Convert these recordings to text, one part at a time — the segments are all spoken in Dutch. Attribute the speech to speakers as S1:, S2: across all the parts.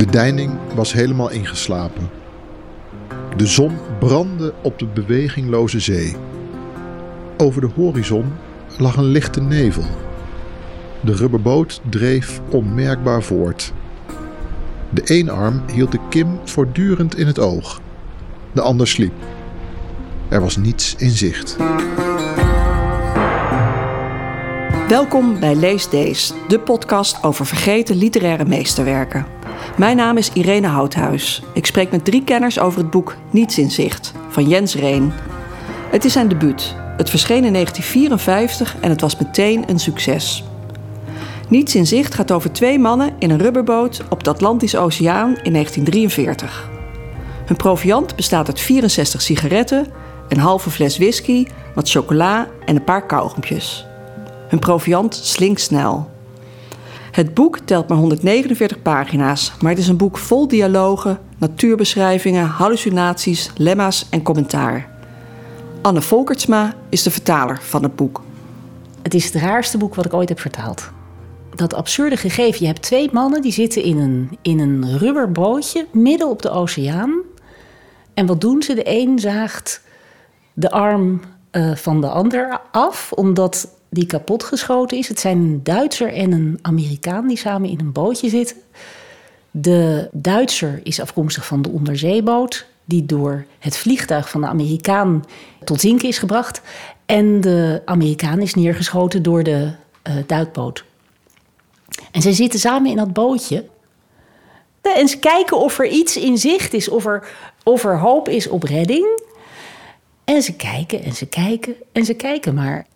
S1: De deining was helemaal ingeslapen. De zon brandde op de bewegingloze zee. Over de horizon lag een lichte nevel. De rubberboot dreef onmerkbaar voort. De een arm hield de kim voortdurend in het oog. De ander sliep. Er was niets in zicht.
S2: Welkom bij Lees Days, de podcast over vergeten literaire meesterwerken. Mijn naam is Irene Houthuis. Ik spreek met drie kenners over het boek Niets in Zicht van Jens Reen. Het is zijn debuut. Het verscheen in 1954 en het was meteen een succes. Niets in Zicht gaat over twee mannen in een rubberboot op de Atlantische Oceaan in 1943. Hun proviant bestaat uit 64 sigaretten, een halve fles whisky, wat chocola en een paar kauwgompjes. Hun proviant slinkt snel. Het boek telt maar 149 pagina's, maar het is een boek vol dialogen, natuurbeschrijvingen, hallucinaties, lemma's en commentaar. Anne Volkertsma is de vertaler van het boek.
S3: Het is het raarste boek wat ik ooit heb vertaald. Dat absurde gegeven. Je hebt twee mannen die zitten in een, in een midden op de oceaan. En wat doen ze? De een zaagt de arm uh, van de ander af, omdat die kapotgeschoten is. Het zijn een Duitser en een Amerikaan die samen in een bootje zitten. De Duitser is afkomstig van de onderzeeboot, die door het vliegtuig van de Amerikaan tot zinken is gebracht. En de Amerikaan is neergeschoten door de uh, duikboot. En zij zitten samen in dat bootje. En ze kijken of er iets in zicht is, of er, of er hoop is op redding. En ze kijken en ze kijken en ze kijken maar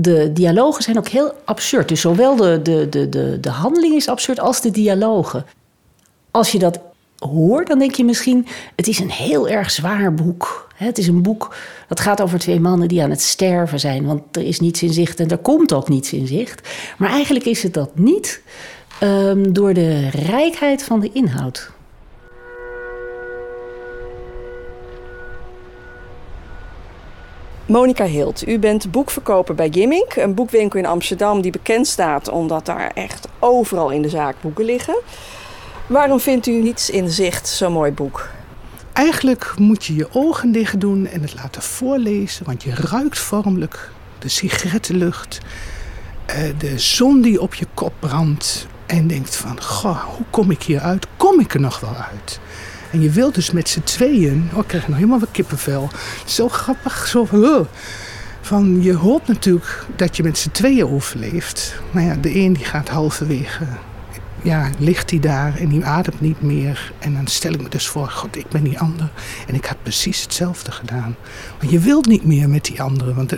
S3: de dialogen zijn ook heel absurd. Dus zowel de, de, de, de, de handeling is absurd als de dialogen. Als je dat hoort, dan denk je misschien: het is een heel erg zwaar boek. Het is een boek dat gaat over twee mannen die aan het sterven zijn. Want er is niets in zicht en er komt ook niets in zicht. Maar eigenlijk is het dat niet um, door de rijkheid van de inhoud.
S2: Monika Hilt, u bent boekverkoper bij Gimmink, een boekwinkel in Amsterdam die bekend staat omdat daar echt overal in de zaak boeken liggen. Waarom vindt u niets in zicht zo'n mooi boek?
S4: Eigenlijk moet je je ogen dicht doen en het laten voorlezen, want je ruikt vormelijk de sigarettenlucht, eh, de zon die op je kop brandt en denkt van, goh, hoe kom ik hier uit? Kom ik er nog wel uit? En je wilt dus met z'n tweeën, oh, ik krijg nog helemaal wat kippenvel. Zo grappig, zo van, je hoopt natuurlijk dat je met z'n tweeën overleeft. Maar ja, de een die gaat halverwege, ja, ligt hij daar en die ademt niet meer. En dan stel ik me dus voor, god, ik ben die ander. En ik had precies hetzelfde gedaan. Maar je wilt niet meer met die andere, want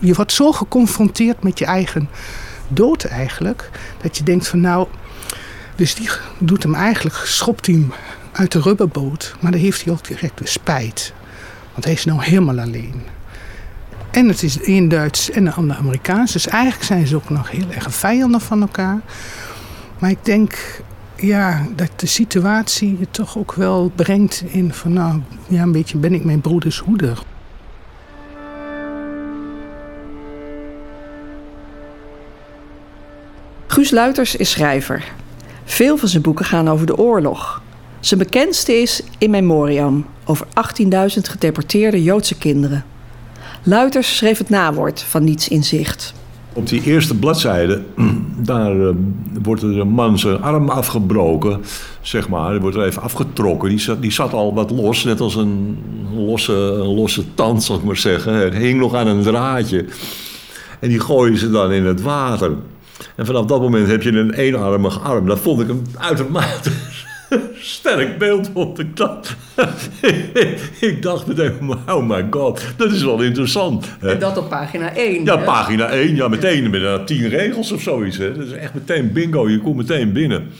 S4: je wordt zo geconfronteerd met je eigen dood eigenlijk, dat je denkt van nou, dus die doet hem eigenlijk, schopt hem uit de rubberboot. Maar dan heeft hij ook direct de spijt. Want hij is nou helemaal alleen. En het is één Duits en de ander Amerikaans. Dus eigenlijk zijn ze ook nog heel erg vijanden van elkaar. Maar ik denk ja, dat de situatie je toch ook wel brengt in van nou, ja, een beetje ben ik mijn broeders hoeder.
S2: Guus Luiters is schrijver. Veel van zijn boeken gaan over de oorlog. Zijn bekendste is In Memoriam, over 18.000 gedeporteerde Joodse kinderen. Luiters schreef het nawoord van Niets in Zicht.
S5: Op die eerste bladzijde, daar uh, wordt er een man zijn arm afgebroken, zeg maar. Die wordt er even afgetrokken. Die zat, die zat al wat los, net als een losse, een losse tand, zal ik maar zeggen. Het hing nog aan een draadje. En die gooien ze dan in het water. En vanaf dat moment heb je een eenarmige arm. Dat vond ik een uitermate sterk beeld op de klap. ik dacht meteen, oh my god, dat is wel interessant.
S2: En dat op pagina 1.
S5: Ja, pagina 1, ja meteen met tien regels of zoiets. Hè. Dat is echt meteen bingo, je komt meteen binnen.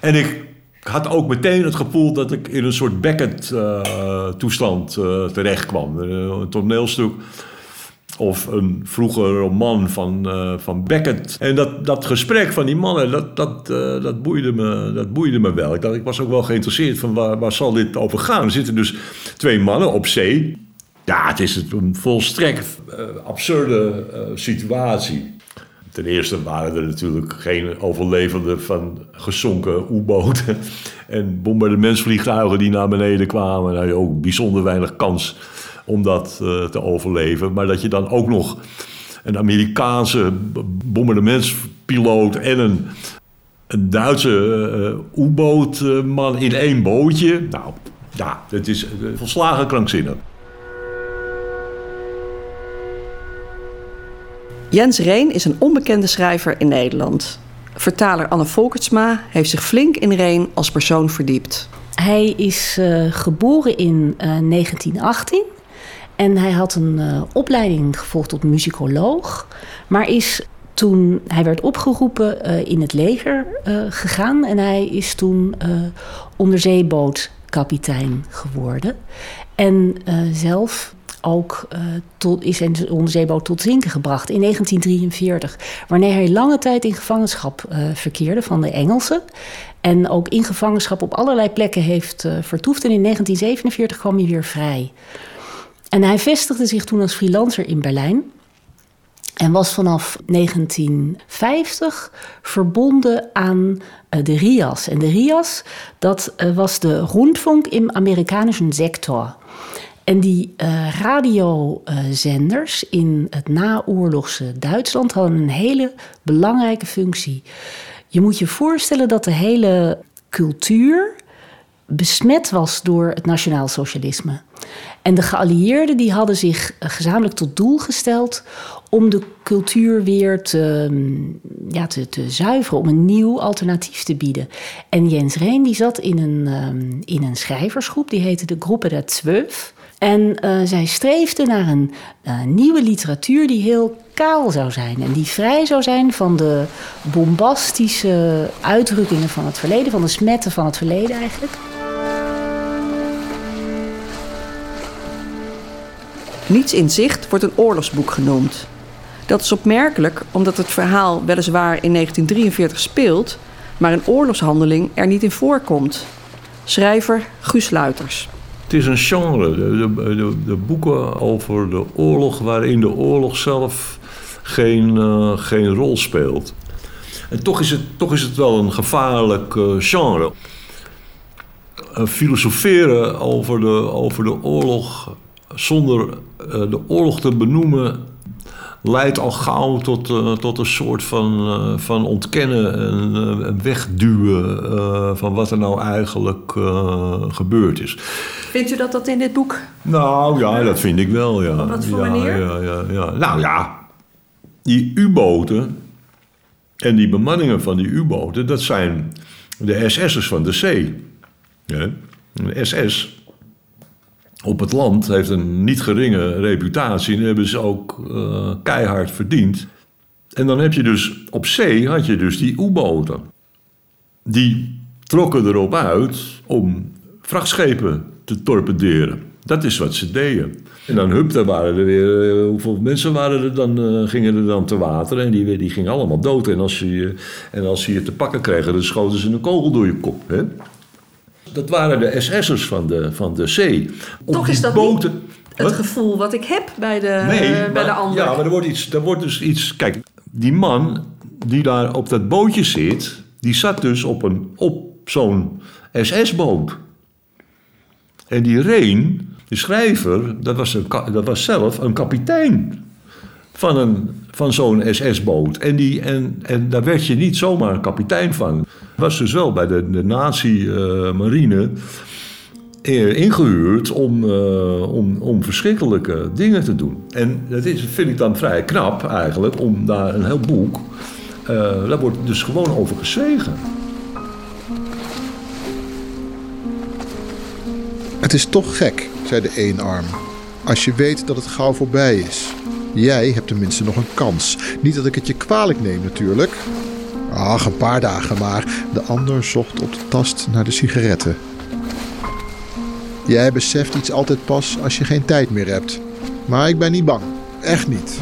S5: En ik had ook meteen het gevoel dat ik in een soort Beckett-toestand uh, uh, terecht kwam. een toneelstuk of een vroege roman van, uh, van Beckett. En dat, dat gesprek van die mannen, dat, dat, uh, dat, boeide me, dat boeide me wel. Ik, dacht, ik was ook wel geïnteresseerd van waar, waar zal dit over gaan. Er zitten dus twee mannen op zee. Ja, het is een volstrekt uh, absurde situatie. Ten eerste waren er natuurlijk geen overlevenden van gezonken U-boten en bombardementsvliegtuigen die naar beneden kwamen. Daar had je ook bijzonder weinig kans om dat uh, te overleven. Maar dat je dan ook nog een Amerikaanse bombardementspiloot en een, een Duitse uh, U-bootman in één bootje. Nou, ja, het is volslagen krankzinnig.
S2: Jens Reen is een onbekende schrijver in Nederland. Vertaler Anne Volkertsma heeft zich flink in Reen als persoon verdiept.
S3: Hij is uh, geboren in uh, 1918 en hij had een uh, opleiding gevolgd tot muzikoloog, maar is toen hij werd opgeroepen in het leger gegaan en hij is toen onderzeebootkapitein geworden. En zelf ook uh, tot, is zijn onderzeeboot tot zinken gebracht in 1943. Wanneer hij lange tijd in gevangenschap verkeerde van de Engelsen. En ook in gevangenschap op allerlei plekken heeft vertoefd. En in 1947 kwam hij weer vrij. En hij vestigde zich toen als freelancer in Berlijn. En was vanaf 1950 verbonden aan de RIAS. En de RIAS, dat was de Rundfunk im amerikanischen sector. En die uh, radiozenders in het naoorlogse Duitsland hadden een hele belangrijke functie. Je moet je voorstellen dat de hele cultuur besmet was door het nationaal socialisme. En de geallieerden die hadden zich eh, gezamenlijk tot doel gesteld om de cultuur weer te, mm, ja, te, zuiveren, om een nieuw alternatief te bieden. En Jens Reen die zat in een, um, in een schrijversgroep, die heette de Groepe der Zwölf. En uh, zij streefde naar een uh, nieuwe literatuur die heel kaal zou zijn. En die vrij zou zijn van de bombastische uitdrukkingen van het verleden, van de smetten van het verleden eigenlijk.
S2: Niets in zicht wordt een oorlogsboek genoemd. Dat is opmerkelijk omdat het verhaal weliswaar in 1943 speelt, maar een oorlogshandeling er niet in voorkomt. Schrijver Guus Luiters.
S5: Het is een genre, de, boeken over de oorlog waarin de oorlog zelf geen, uh, geen rol speelt. En toch is het, toch is het wel een gevaarlijk uh, genre. Uh, filosoferen over de, over de oorlog zonder de oorlog te benoemen leidt al gauw tot, uh, tot een soort van, uh, van ontkennen en uh, wegduwen van wat er nou eigenlijk gebeurd is.
S2: Vindt u dat dat in dit boek?
S5: Nou ja, dat vind ik wel, ja.
S2: Op wat voor
S5: ja,
S2: manier?
S5: Ja, ja, ja. Nou ja, die U-boten en die bemanningen van die U-boten, dat zijn de SS'ers van de zee. Ja? De SS op het land heeft een niet geringe reputatie en hebben ze ook uh, keihard verdiend. En dan heb je dus op zee had je dus die U-boten. Die trokken erop uit om vrachtschepen te torpederen. Dat is wat ze deden. En dan hup, daar waren er weer... Uh, hoeveel mensen waren er dan, uh, gingen er dan te water? En die, die gingen allemaal dood. En als, je, en ze je te pakken kregen, dan schoten ze een kogel door je kop. Hè? Dat waren de SS'ers van de, van de zee.
S2: Toch is dat boten... het wat? gevoel wat ik heb bij de,
S5: nee,
S2: uh, bij
S5: maar,
S2: de ander.
S5: Ja, maar er wordt, iets, er wordt dus iets... Kijk, die man die daar op dat bootje zit... die zat dus op, een, op zo'n SS-boot. En die Reen, de schrijver, dat was, een, dat was zelf een kapitein van, een, van zo'n SS-boot. En, die, en, en daar werd je niet zomaar kapitein van. Was dus wel bij de, de nazi-marine uh, ingehuurd om, uh, om, om verschrikkelijke dingen te doen. En dat is, vind ik dan vrij knap eigenlijk, om daar een heel boek... Uh, daar wordt dus gewoon over gezwegen.
S1: Het is toch gek, zei de eenarm, als je weet dat het gauw voorbij is. Jij hebt tenminste nog een kans. Niet dat ik het je kwalijk neem natuurlijk. Ach, een paar dagen maar. De ander zocht op de tast naar de sigaretten. Jij beseft iets altijd pas als je geen tijd meer hebt. Maar ik ben niet bang. Echt niet.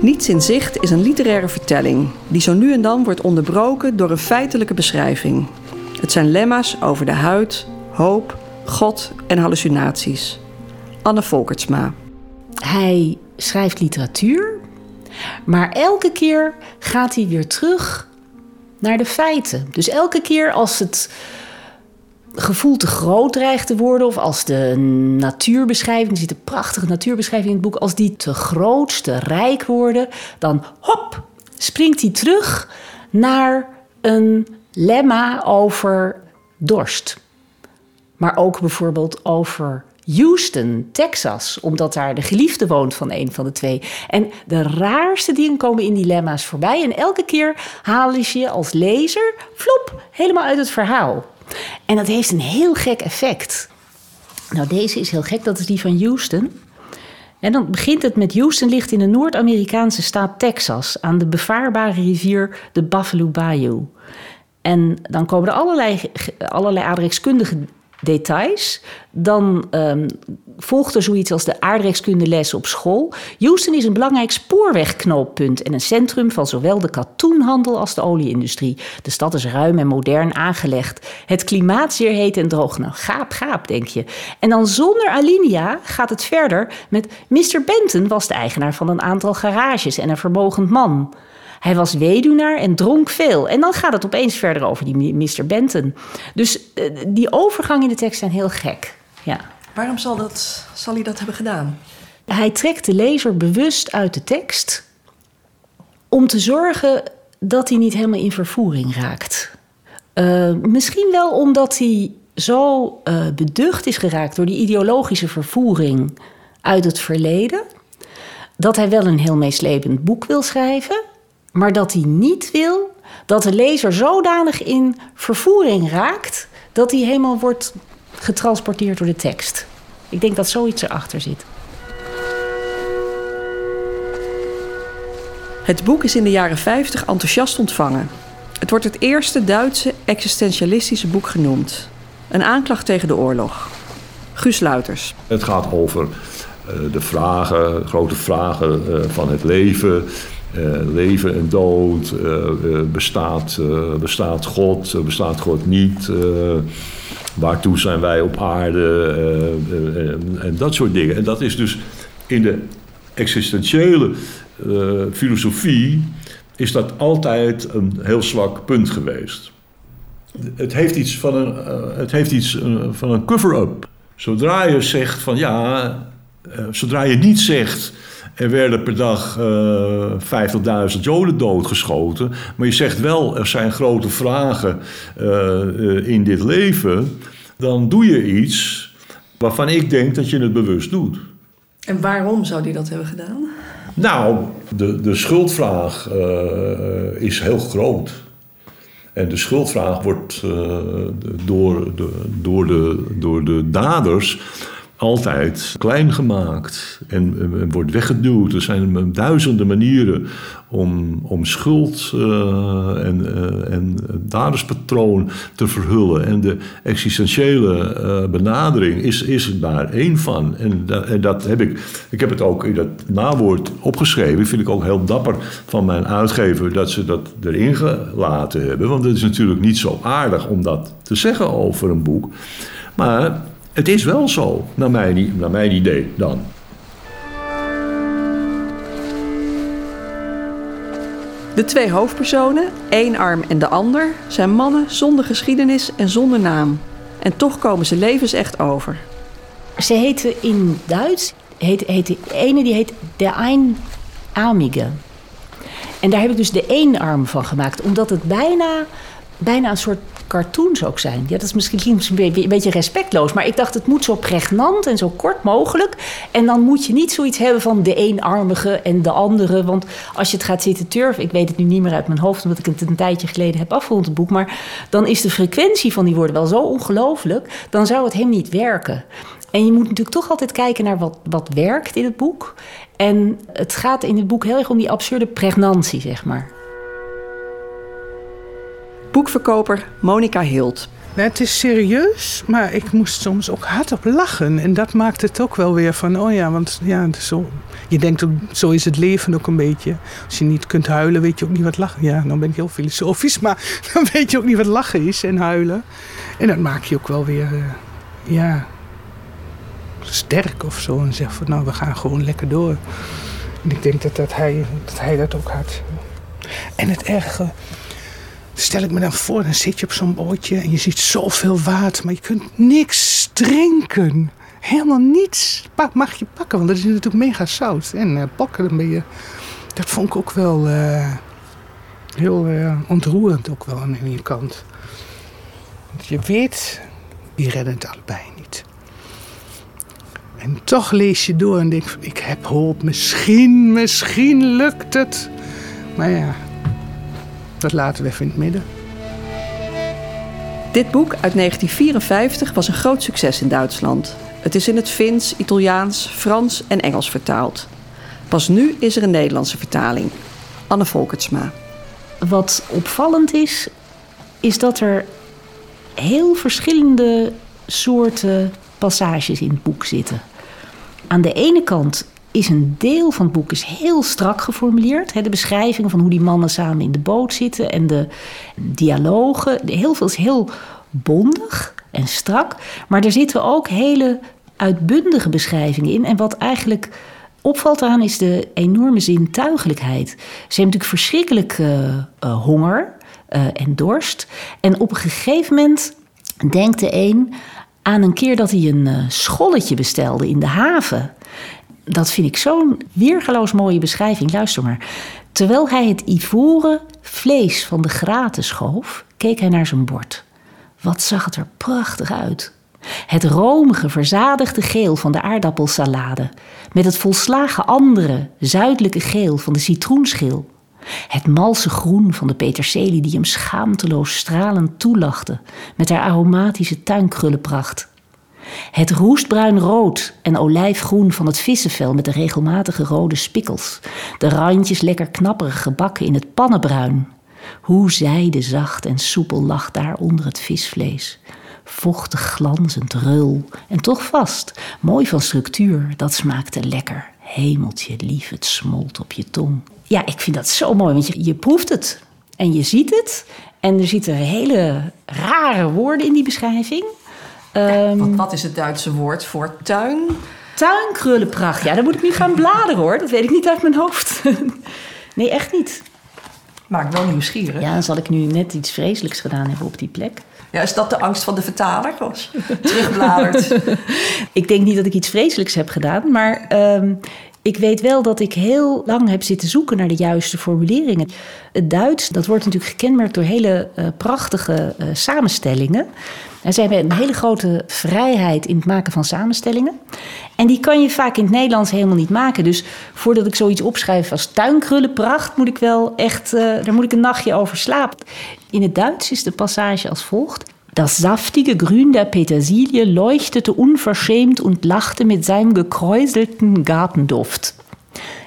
S2: Niets in zicht is een literaire vertelling die zo nu en dan wordt onderbroken door een feitelijke beschrijving. Het zijn lemma's over de huid, hoop, God en hallucinaties. Anne Volkertsma.
S3: hij schrijft literatuur, maar elke keer gaat hij weer terug naar de feiten. Dus elke keer als het gevoel te groot dreigt te worden, of als de natuurbeschrijving, er zit een prachtige natuurbeschrijving in het boek, als die te groot, te rijk worden, dan hop, springt hij terug naar een lemma over dorst. Maar ook bijvoorbeeld over Houston, Texas, omdat daar de geliefde woont van een van de twee. En de raarste dingen komen in dilemma's voorbij. En elke keer haal je je als lezer, flop, helemaal uit het verhaal. En dat heeft een heel gek effect. Nou, deze is heel gek, dat is die van Houston. En dan begint het met Houston ligt in de Noord-Amerikaanse staat Texas... aan de bevaarbare rivier de Buffalo Bayou. En dan komen er allerlei, allerlei aardrijkskundige details. Dan um, volgt er zoiets als de aardrijkskundeles op school. Houston is een belangrijk spoorwegknooppunt en een centrum van zowel de katoenhandel als de olieindustrie. De stad is ruim en modern aangelegd. Het klimaat zeer heet en droog. Nou, gaap, gaap, denk je. En dan zonder alinea gaat het verder met Mr. Benton was de eigenaar van een aantal garages en een vermogend man. Hij was weduwnaar en dronk veel. En dan gaat het opeens verder over die Mr. Benton. Dus eh, die overgang in de tekst zijn heel gek. Ja.
S2: Waarom zal, dat, zal hij dat hebben gedaan?
S3: Hij trekt de lezer bewust uit de tekst om te zorgen dat hij niet helemaal in vervoering raakt. Uh, misschien wel omdat hij zo uh, beducht is geraakt door die ideologische vervoering uit het verleden, dat hij wel een heel meeslepend boek wil schrijven, maar dat hij niet wil dat de lezer zodanig in vervoering raakt dat hij helemaal wordt getransporteerd door de tekst. Ik denk dat zoiets erachter zit.
S2: Het boek is in de jaren 50 enthousiast ontvangen. Het wordt het eerste Duitse existentialistische boek genoemd. Een aanklacht tegen de oorlog. Guus Luiters.
S5: Het gaat over uh, de vragen, grote vragen uh, van het leven. Uh, leven en dood, bestaat, bestaat God, bestaat God niet, waartoe zijn wij op aarde en dat soort dingen. En dat is dus in de existentiële filosofie is dat altijd een heel zwak punt geweest. Het heeft iets van een, het heeft iets van een cover-up. Zodra je zegt van ja, zodra je niet zegt er werden per dag uh, 50.000 Joden doodgeschoten. Maar je zegt wel, er zijn grote vragen uh, in dit leven. Dan doe je iets waarvan ik denk dat je het bewust doet.
S2: En waarom zou die dat hebben gedaan?
S5: Nou, de, de schuldvraag uh, is heel groot. En de schuldvraag wordt door, de, door, de, door de daders altijd klein gemaakt en, wordt weggeduwd. Er zijn duizenden manieren om, om schuld uh, en, uh, en te verhullen. En de existentiële uh, benadering is, is daar één van. En dat heb ik, ik heb het ook in dat nawoord opgeschreven. Vind ik ook heel dapper van mijn uitgever dat ze dat erin gelaten hebben. Want het is natuurlijk niet zo aardig om dat te zeggen over een boek. Maar het is wel zo, naar mijn, naar mijn idee dan.
S2: De twee hoofdpersonen, één arm en de ander, zijn mannen zonder geschiedenis en zonder naam. En toch komen ze levensecht over.
S3: Ze heten in Duits, heet, heet de ene die heet De Einarmige. En daar heb ik dus de eenarm van gemaakt, omdat het bijna, bijna een soort cartoons ook zijn. Ja, dat is misschien een beetje respectloos, maar ik dacht het moet zo pregnant en zo kort mogelijk. En dan moet je niet zoiets hebben van de eenarmige en de andere. Want als je het gaat zitten turven, ik weet het nu niet meer uit mijn hoofd, omdat ik het een tijdje geleden heb afgerond het boek, maar dan is de frequentie van die woorden wel zo ongelooflijk, dan zou het hem niet werken. En je moet natuurlijk toch altijd kijken naar wat, wat werkt in het boek. En het gaat in het boek heel erg om die absurde pregnantie, zeg maar
S2: boekverkoper Monica Hild.
S4: Het is serieus, maar ik moest soms ook hardop lachen. En dat maakt het ook wel weer van, oh ja, want ja, zo, je denkt zo is het leven ook een beetje. Als je niet kunt huilen, weet je ook niet wat lachen. Ja, dan ben ik heel filosofisch, maar dan weet je ook niet wat lachen is en huilen. En dat maak je ook wel weer, uh, ja, sterk of zo. En zegt van nou, we gaan gewoon lekker door. En ik denk dat, dat, hij, dat hij dat ook had. En het erge, stel ik me dan voor, dan zit je op zo'n bootje en je ziet zoveel water, maar je kunt niks drinken. Helemaal niets mag je pakken, want dat is natuurlijk mega zout. En eh, pakken, dan ben je... Dat vond ik ook wel eh, heel eh, ontroerend ook wel aan je kant. Want je weet, die redden het allebei niet. En toch lees je door en denk ik heb hoop, misschien, misschien lukt het. Maar ja, dat laten we even in het midden.
S2: Dit boek uit 1954 was een groot succes in Duitsland. Het is in het Fins, Italiaans, Frans en Engels vertaald. Pas nu is er een Nederlandse vertaling. Anne Volkertsma.
S3: Wat opvallend is, is dat er heel verschillende soorten passages in het boek zitten. Aan de ene kant is een deel van het boek is heel strak geformuleerd. De beschrijving van hoe die mannen samen in de boot zitten en de dialogen. Heel veel is heel bondig en strak. Maar er zitten ook hele uitbundige beschrijvingen in. En wat eigenlijk opvalt aan is de enorme zintuigelijkheid. Ze hebben natuurlijk verschrikkelijk eh, eh, honger eh, en dorst. En op een gegeven moment denkt de een aan een keer dat hij een scholletje bestelde in de haven. Dat vind ik zo'n weergeloos mooie beschrijving. Luister maar. Terwijl hij het ivoren vlees van de graten schoof, keek hij naar zijn bord. Wat zag het er prachtig uit. Het romige, verzadigde geel van de aardappelsalade. Met het volslagen andere, zuidelijke geel van de citroenschil. Het malse groen van de peterselie die hem schaamteloos stralend toelachte. Met haar aromatische tuinkrullenpracht. Het roestbruin rood en olijfgroen van het vissenvel met de regelmatige rode spikkels. De randjes lekker knapperig gebakken in het pannenbruin. Hoe zijdezacht en soepel lag daar onder het visvlees. Vochtig glanzend, rul en toch vast. Mooi van structuur, dat smaakte lekker. Hemeltje lief, het smolt op je tong. Ja, ik vind dat zo mooi, want je, je proeft het en je ziet het. En er zitten hele rare woorden in die beschrijving. Ehm,
S2: Wat, wat is het Duitse woord voor tuin?
S3: Tuinkrullenpracht. Ja, dan moet ik nu gaan bladeren hoor. Dat weet ik niet uit mijn hoofd. nee, echt niet.
S2: Maakt wel nieuwsgierig.
S3: Ja, dan zal ik nu net iets vreselijks gedaan hebben op die plek.
S2: Ja, is dat de angst van de vertaler? Als terugbladert.
S3: Ik denk niet dat ik iets vreselijks heb gedaan, maar ehm, ik weet wel dat ik heel lang heb zitten zoeken naar de juiste formuleringen. Het Duits, dat wordt natuurlijk gekenmerkt door hele eh, prachtige eh, samenstellingen. En ze hebben een hele grote vrijheid in het maken van samenstellingen. En die kan je vaak in het Nederlands helemaal niet maken. Dus voordat ik zoiets opschrijf als tuinkrullenpracht, moet ik wel echt, eh, daar moet ik een nachtje over slapen. In het Duits is de passage als volgt. Das saftige Grün der Petersilie leuchtete unverschämt und lachte mit seinem gekräuselten Gartenduft.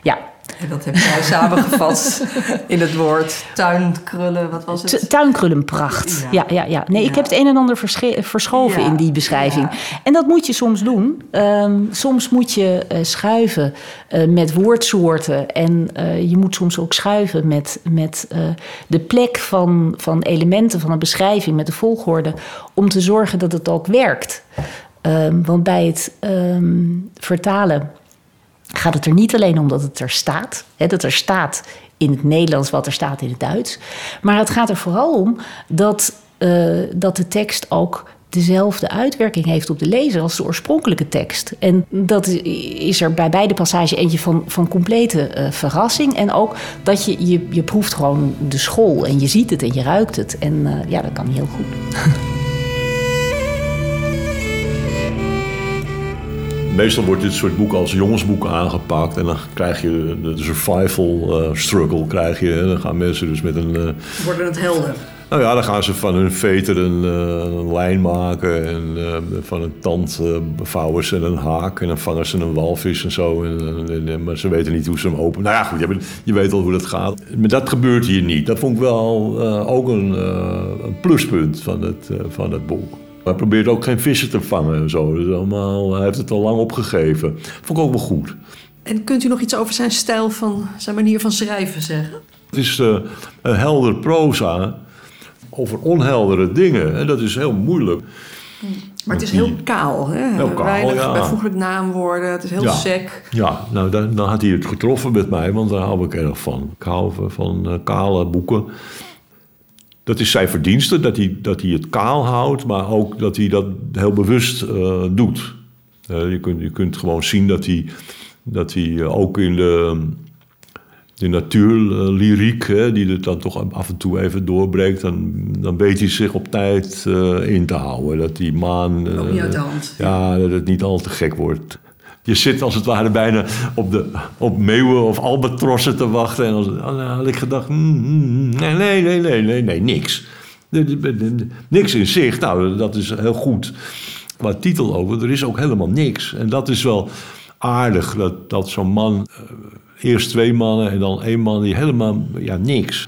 S3: Ja,
S2: En dat heb jij samengevat in het woord tuinkrullen. Wat was het?
S3: tuinkrullenpracht. Ja,
S2: Ja.
S3: ja, ja. Nee, ik heb het een en ander verschoven
S2: Ja,
S3: in die beschrijving. En dat moet je soms doen. Ehm, soms moet je eh, schuiven eh, met woordsoorten. En eh, je moet soms ook schuiven met, met de plek van, van elementen van een beschrijving, met de volgorde. Om te zorgen dat het ook werkt. Ehm, want bij het ehm, vertalen gaat het er niet alleen om dat het er staat. Hè, dat er staat in het Nederlands wat er staat in het Duits. Maar het gaat er vooral om dat, eh, dat de tekst ook dezelfde uitwerking heeft op de lezer als de oorspronkelijke tekst. En dat is er bij beide passages eentje van, van complete eh, verrassing. En ook dat je, je, je proeft gewoon de school en je ziet het en je ruikt het. En eh, ja, dat kan heel goed.
S5: Meestal wordt dit soort boeken als jongensboeken aangepakt. En dan krijg je de survival eh, struggle. Krijg je, en dan gaan mensen dus met een... eh,
S2: Worden het helder?
S5: nou ja, dan gaan ze van hun veter een, eh, een lijn maken. En van een tand bevouwen ze een haak. En dan vangen ze een walvis en zo. En, en- en- maar ze weten niet hoe ze hem openen. Nou ja, goed, je, weet al hoe dat gaat. Maar dat gebeurt hier niet. Dat vond ik wel ook een, een pluspunt van het, van het boek. Hij probeert ook geen vissen te vangen en zo. Dus allemaal, hij heeft het al lang opgegeven. Vond ik ook wel goed.
S2: En kunt u nog iets over zijn stijl van, zijn manier van schrijven zeggen?
S5: Het is eh, een helder proza over onheldere dingen. En dat is heel moeilijk.
S2: Maar het is heel kaal, hè?
S5: Heel kaal,
S2: Weinig
S5: ja.
S2: bijvoeglijk naamwoorden. Het is heel
S5: Ja.
S2: sec.
S5: Ja, nou dan, dan had hij het getroffen met mij, want daar hou ik erg van. Ik hou van, van eh, kale boeken. Dat is zijn verdienste, dat hij, dat hij het kaal houdt, maar ook dat hij dat heel bewust eh, doet. Eh, je, kunt, je kunt gewoon zien dat hij, dat hij eh, ook in de, de natuurlyriek, hè, die het dan toch af en toe even doorbreekt, dan, dan weet hij zich op tijd in te houden. Dat die maan.
S2: Ook niet uit de hand.
S5: ja, dat het niet al te gek wordt. Je zit als het ware bijna op, de, op meeuwen of albatrossen te wachten. En dan had ik gedacht, mm, mm, nee, nee, nee, nee, nee, nee, niks. Niks in zicht, nou, dat is heel goed. Maar titel over, er is ook helemaal niks. En dat is wel aardig, dat, dat zo'n man... eh, eerst twee mannen en dan één man die helemaal, ja, niks.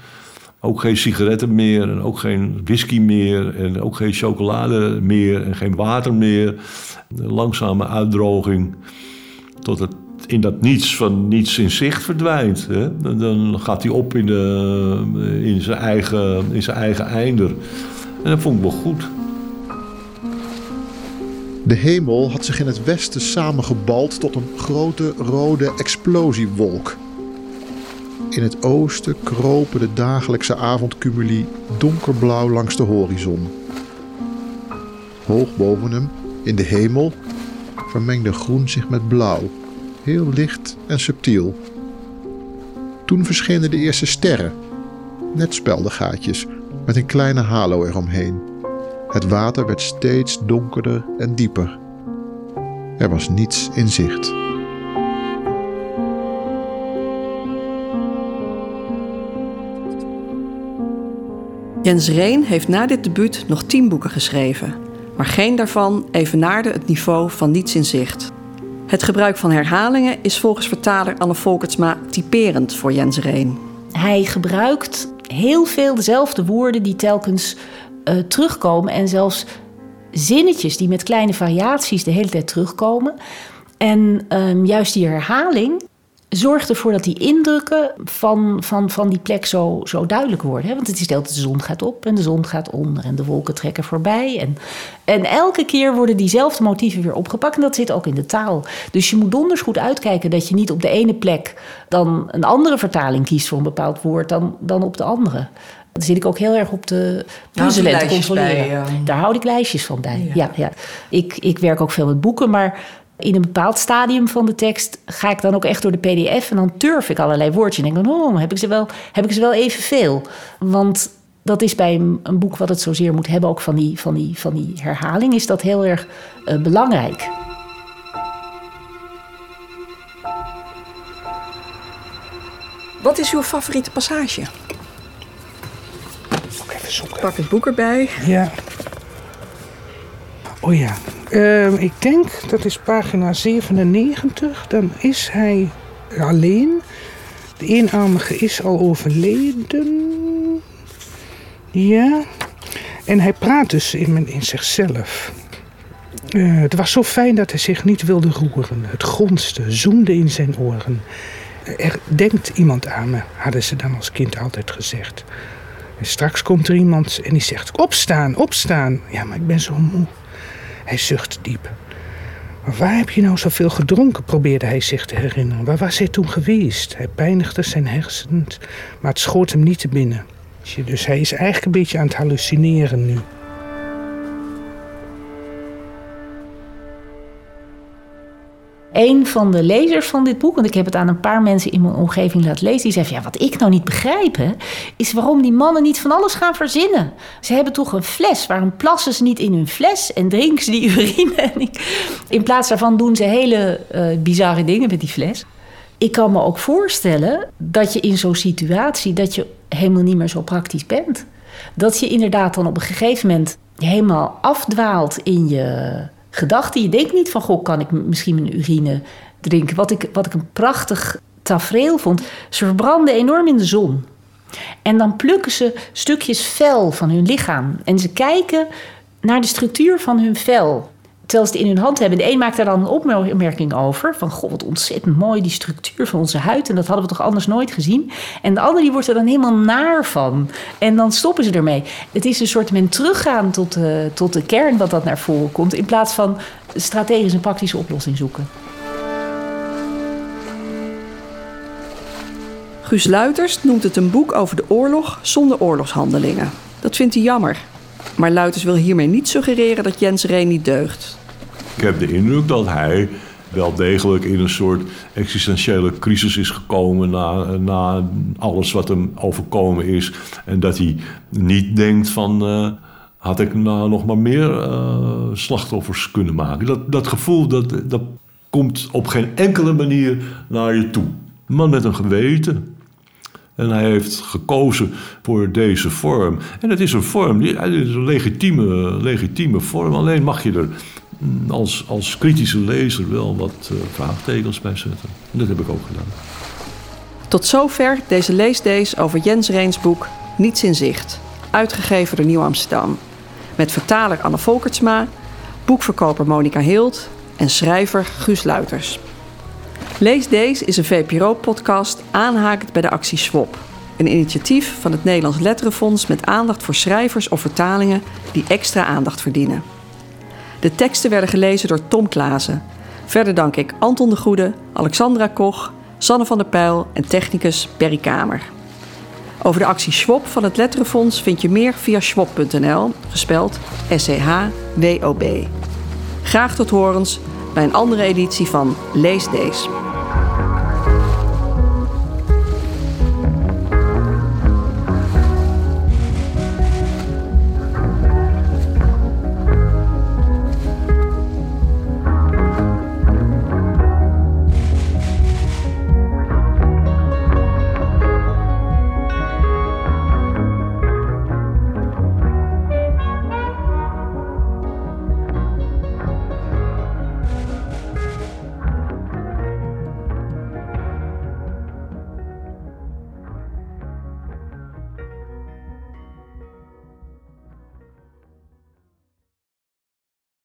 S5: Ook geen sigaretten meer en ook geen whisky meer en ook geen chocolade meer en geen water meer. Langzame uitdroging tot het in dat niets van niets in zicht verdwijnt. Hè? Dan- Dan gaat hij op in, de, in, zijn eigen, in zijn eigen einder. En dat vond ik wel goed.
S1: De hemel had zich in het westen samengebald tot een grote rode explosiewolk. In het oosten kropen de dagelijkse avondcumuli donkerblauw langs de horizon. Hoog boven hem, in de hemel, vermengde groen zich met blauw, heel licht en subtiel. Toen verschenen de eerste sterren, net speldengaatjes met een kleine halo eromheen. Het water werd steeds donkerder en dieper. Er was niets in zicht.
S2: Jens Reen heeft na dit debuut nog tien boeken geschreven. Maar geen daarvan evenaarde het niveau van Niets in Zicht. Het gebruik van herhalingen is volgens vertaler Anne Volkertsma typerend voor Jens Reen.
S3: Hij gebruikt heel veel dezelfde woorden die telkens eh, terugkomen. En zelfs zinnetjes die met kleine variaties de hele tijd terugkomen. En ehm, juist die herhaling zorgt ervoor dat die indrukken van, van, van die plek zo, zo duidelijk worden. Hè? Want het is de hele tijd de zon gaat op en de zon gaat onder en de wolken trekken voorbij. En, en elke keer worden diezelfde motieven weer opgepakt en dat zit ook in de taal. Dus je moet donders goed uitkijken dat je niet op de ene plek dan een andere vertaling kiest voor een bepaald woord dan, dan op de andere. Daar zit ik ook heel erg op te puzzelen en te controleren.
S2: bij, eh.
S3: Daar houd ik lijstjes van bij.
S2: Ja.
S3: Ja. Ja, Ik, ik werk ook veel met boeken, maar in een bepaald stadium van de tekst ga ik dan ook echt door de PDF en dan turf ik allerlei woordjes. En denk dan, oh, heb ik ze wel, heb ik ze wel evenveel? Want dat is bij een, een boek wat het zozeer moet hebben, ook van die, van die, van die herhaling, is dat heel erg eh, belangrijk.
S2: Wat is uw favoriete passage?
S4: Even zoeken.
S2: Pak het boek erbij.
S4: Ja. Oh ja. Ehm, ik denk dat is pagina 97. Dan is hij alleen. De eenarmige is al overleden. Ja. En hij praat dus in, in zichzelf. Eh, het was zo fijn dat hij zich niet wilde roeren. Het gonste, zoemde in zijn oren. Er denkt iemand aan me, hadden ze dan als kind altijd gezegd. En straks komt er iemand en die zegt: Opstaan, opstaan. Ja, maar ik ben zo moe. Hij zucht diep. Waar heb je nou zoveel gedronken? probeerde hij zich te herinneren. Waar was hij toen geweest? Hij pijnigde zijn hersens, maar het schoot hem niet te binnen. Dus hij is eigenlijk een beetje aan het hallucineren nu.
S3: Een van de lezers van dit boek, want ik heb het aan een paar mensen in mijn omgeving laten lezen, die zei: Ja, wat ik nou niet begrijp, hè, is waarom die mannen niet van alles gaan verzinnen. Ze hebben toch een fles, waarom plassen ze niet in hun fles en drinken ze die urine? En ik, in plaats daarvan doen ze hele eh, bizarre dingen met die fles. Ik kan me ook voorstellen dat je in zo'n situatie dat je helemaal niet meer zo praktisch bent. Dat je inderdaad dan op een gegeven moment helemaal afdwaalt in je gedachten. Je denkt niet van, goh, kan ik misschien mijn urine drinken? Wat ik, wat ik een prachtig tafereel vond. Ze verbranden enorm in de zon. En dan plukken ze stukjes vel van hun lichaam. En ze kijken naar de structuur van hun vel. Terwijl ze het in hun hand hebben. De een maakt daar dan een opmerking over. Van, goh, wat ontzettend mooi die structuur van onze huid. En dat hadden we toch anders nooit gezien. En de ander die wordt er dan helemaal naar van. En dan stoppen ze ermee. Het is een soort men teruggaan tot de, tot de kern wat dat naar voren komt. In plaats van strategisch een praktische oplossing zoeken.
S2: Guus Luiters noemt het een boek over de oorlog zonder oorlogshandelingen. Dat vindt hij jammer. Maar Luiters wil hiermee niet suggereren dat Jens Reen niet deugt.
S5: Ik heb de indruk dat hij wel degelijk in een soort existentiële crisis is gekomen na, na alles wat hem overkomen is. En dat hij niet denkt van. Uh, had ik nou nog maar meer uh, slachtoffers kunnen maken? Dat, dat gevoel dat, dat komt op geen enkele manier naar je toe. Een man met een geweten. En hij heeft gekozen voor deze vorm. En het is een vorm, het is een legitieme, legitieme vorm. Alleen mag je er mm, als, als kritische lezer wel wat uh, vraagtekens bij zetten. En dat heb ik ook gedaan.
S2: Tot zover deze leesdays over Jens Reens boek Niets in Zicht. Uitgegeven door Nieuw Amsterdam. Met vertaler Anne Volkertsma, boekverkoper Monica Hild en schrijver Guus Luiters. Lees Deze is een VPRO-podcast aanhakend bij de actie SWOP. Een initiatief van het Nederlands Letterenfonds met aandacht voor schrijvers of vertalingen die extra aandacht verdienen. De teksten werden gelezen door Tom Klaassen. Verder dank ik Anton de Goede, Alexandra Koch, Sanne van der Pijl en technicus Perry Kamer. Over de actie SWOP van het Letterenfonds vind je meer via swop.nl, gespeld S-C-H-W-O-B. Graag tot horens bij een andere editie van Lees Deze.